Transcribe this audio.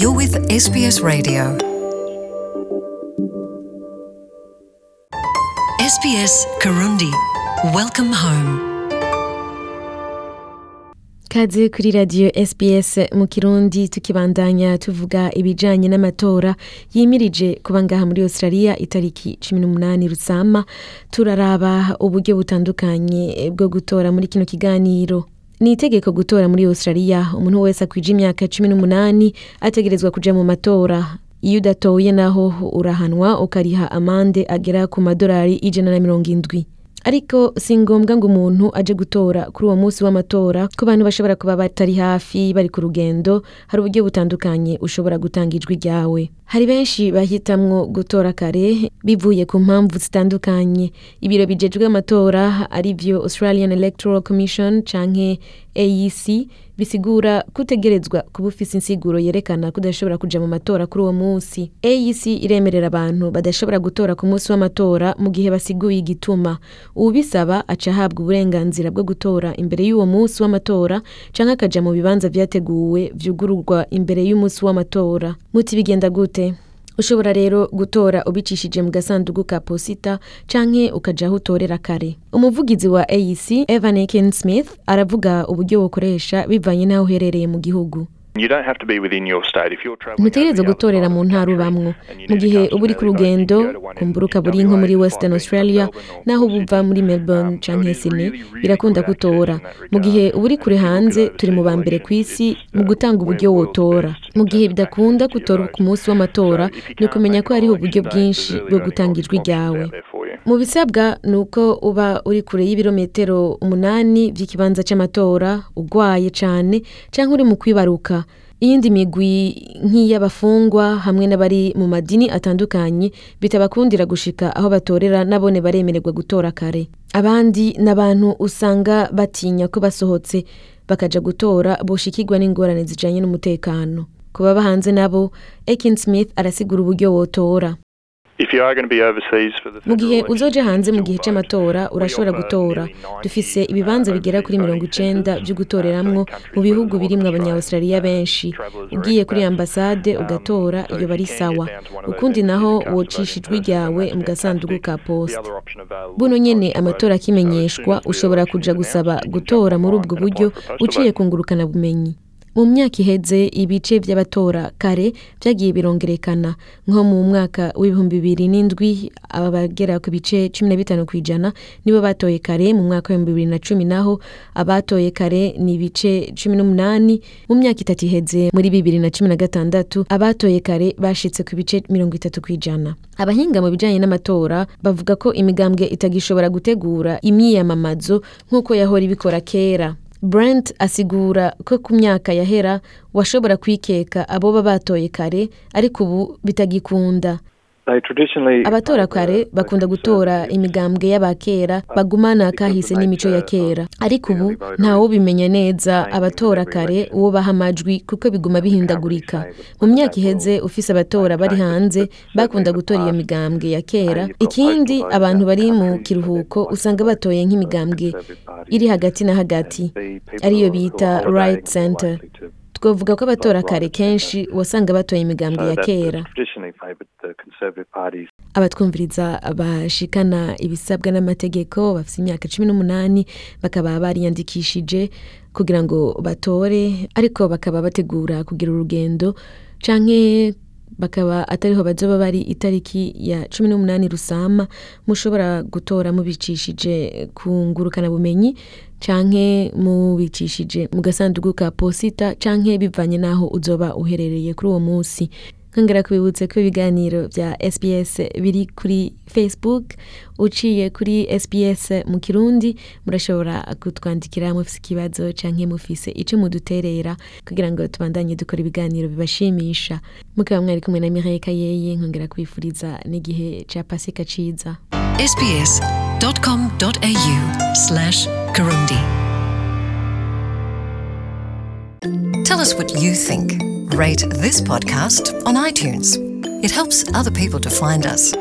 You're with SBS Radio. SBS Karundi. Welcome home. kaze kuri radiyo SBS mu kirundi tukibandanya tuvuga ibijanye n'amatora yimirije kuba ngaha muri australia itariki cumi n'umunani rusama turaraba uburyo butandukanye bwo gutora muri kino kiganiro ni itegeko gutora muri australia. Umuntu wese akwije imyaka cumi n'umunani ategerezwa kuja mu matora. Iyo udatoye naho urahanwa ukariha amande agera ku madolari ijana na mirongo indwi. Ariko si ngombwa ngo umuntu aje gutora kuri uwo munsi w'amatora ko abantu bashobora kuba batari hafi bari ku rugendo hari uburyo butandukanye ushobora gutanga ijwi ryawe. Hari benshi bahitamwo gutora kare bivuye ku mpamvu zitandukanye. Ibiro bijejwe amatora ari vyo australian electoral commission canke aec bisigura kutegerezwa kuba ufise insiguro yerekana ko udashobora kuja mu matora kuri uwo munsi. Aec iremerera abantu badashobora gutora ku munsi w'amatora mu gihe basiguye igituma. Uwubisaba aca ahabwa uburenganzira bwo gutora imbere y'uwo munsi w'amatora canke akaja mu bibanza vyateguwe vyugururwa imbere y'umunsi w'amatora. Muti bigenda gute? Ushobora rero gutora ubicishije mu gasanduku ka posita canke ukaja aho utorera kare. Umuvugizi wa aec evan akin smith aravuga uburyo bukoresha bivanye n'aho uherereye mu gihugu. Ntutegereze gutorera mu ntara ubamwo mu gihe uba uri ku rugendo kumbura ukaba uri nko muri western australia naho uba uva muri melbourne canke sydney. birakunda gutora. mu gihe uba uri kure hanze turi mu ba mbere ku isi mu gutanga uburyo wotora. mu gihe bidakunda gutora ku munsi w'amatora ni ukumenya ko hariho uburyo bwinshi bwo gutanga ijwi ryawe mu bisabwa ni uko uba uri kure y'ibirometero umunani by'ikibanza cy'amatora ugwaye cane canke uri mu kwibaruka. Iyindi migwi nk'iy'abafungwa hamwe n'abari mu madini atandukanye bitabakundira gushika aho batorera nabone baremererwa gutora kare. Abandi ni abantu usanga batinya ko basohotse bakaja gutora boshikirwa n'ingorane zijanye n'umutekano. Ku baba hanze nabo ekin smith arasigura uburyo wotora. Mu gihe uzoja hanze mu gihe c'amatora urashobora gutora. dufise ibibanza bigera kuri mirongo icenda vyo gutoreramwo mu bihugu birimwo abanyaustraliya benshi. Ugiye kuri ambasade ugatora iyo bari sawa. ukundi naho wocisha ijwi ryawe mu gasanduku ka posta buno nyene amatora akimenyeshwa ushobora kuja gusaba gutora muri ubwo buryo uciye kungurukana bumenyi. Mu myaka iheze ibice by'abatora kare byagiye birongerekana. Nko mu mwaka w'ibihumbi bibiri n'indwi aba bagera ku bice cumi na bitanu ku ijana nibo batoye kare mu mwaka w'ibihumbi bibiri na cumi naho abatoye kare ni ibice cumi n'umunani. Mu myaka itatu iheze muri bibiri na cumi na gatandatu abatoye kare bashitse ku bice mirongo itatu ku ijana abahinga mu bijanye n'amatora bavuga ko imigambwe itagishobora gutegura imyiyamamazo nk'uko yahora ibikora kera. Brent asigura ko ku myaka yahera washobora kwikeka aboba batoye kare ariko ubu bitagikunda. Abatora kare bakunda gutora imigambwe y'abakera bagumana kahise n'imico ya kera. ariko ubu ntawubimenya neza abatora kare uwo baha amajwi kuko biguma bihindagurika. mu myaka iheze ufise abatora bari hanze bakunda gutora iyo migambwe ya kera. Ikindi abantu bari mu kiruhuko usanga batoye nk'imigambwe iri hagati na hagati. Ariyo bita right center. twavuga ko abatora kare kenshi wasanga batoye imigambwe ya kera. Abatwumviriza bashikana ibisabwa n'amategeko bafite imyaka cumi n'umunani bakaba bariyandikishije kugira ngo batore ariko bakaba bategura kugira urugendo canke bakaba atariho bazoba bari itariki ya cumi n'umunani rusama mushobora gutora mubicishije ku ngurukana bumenyi canke mubicishije mu gasanduku ka posita canke bivanye n'aho uzoba uherereye kuri uwo munsi. Nkongera kubibutse ko ibiganiro bya sbs biri kuri facebook uciye kuri sbs mu kirundi murashobora kutwandikira mufise ikibazo canke mufise ico muduterera kugira ngo tubandanye dukora ibiganiro bibashimisha mukaba mwari kumwe na mireille kayeye nkongera kubifuriza n'igihe ca pasika ciza sbs.com.au slash Karundi. Tell us what you think. Rate this podcast on iTunes. It helps other people to find us.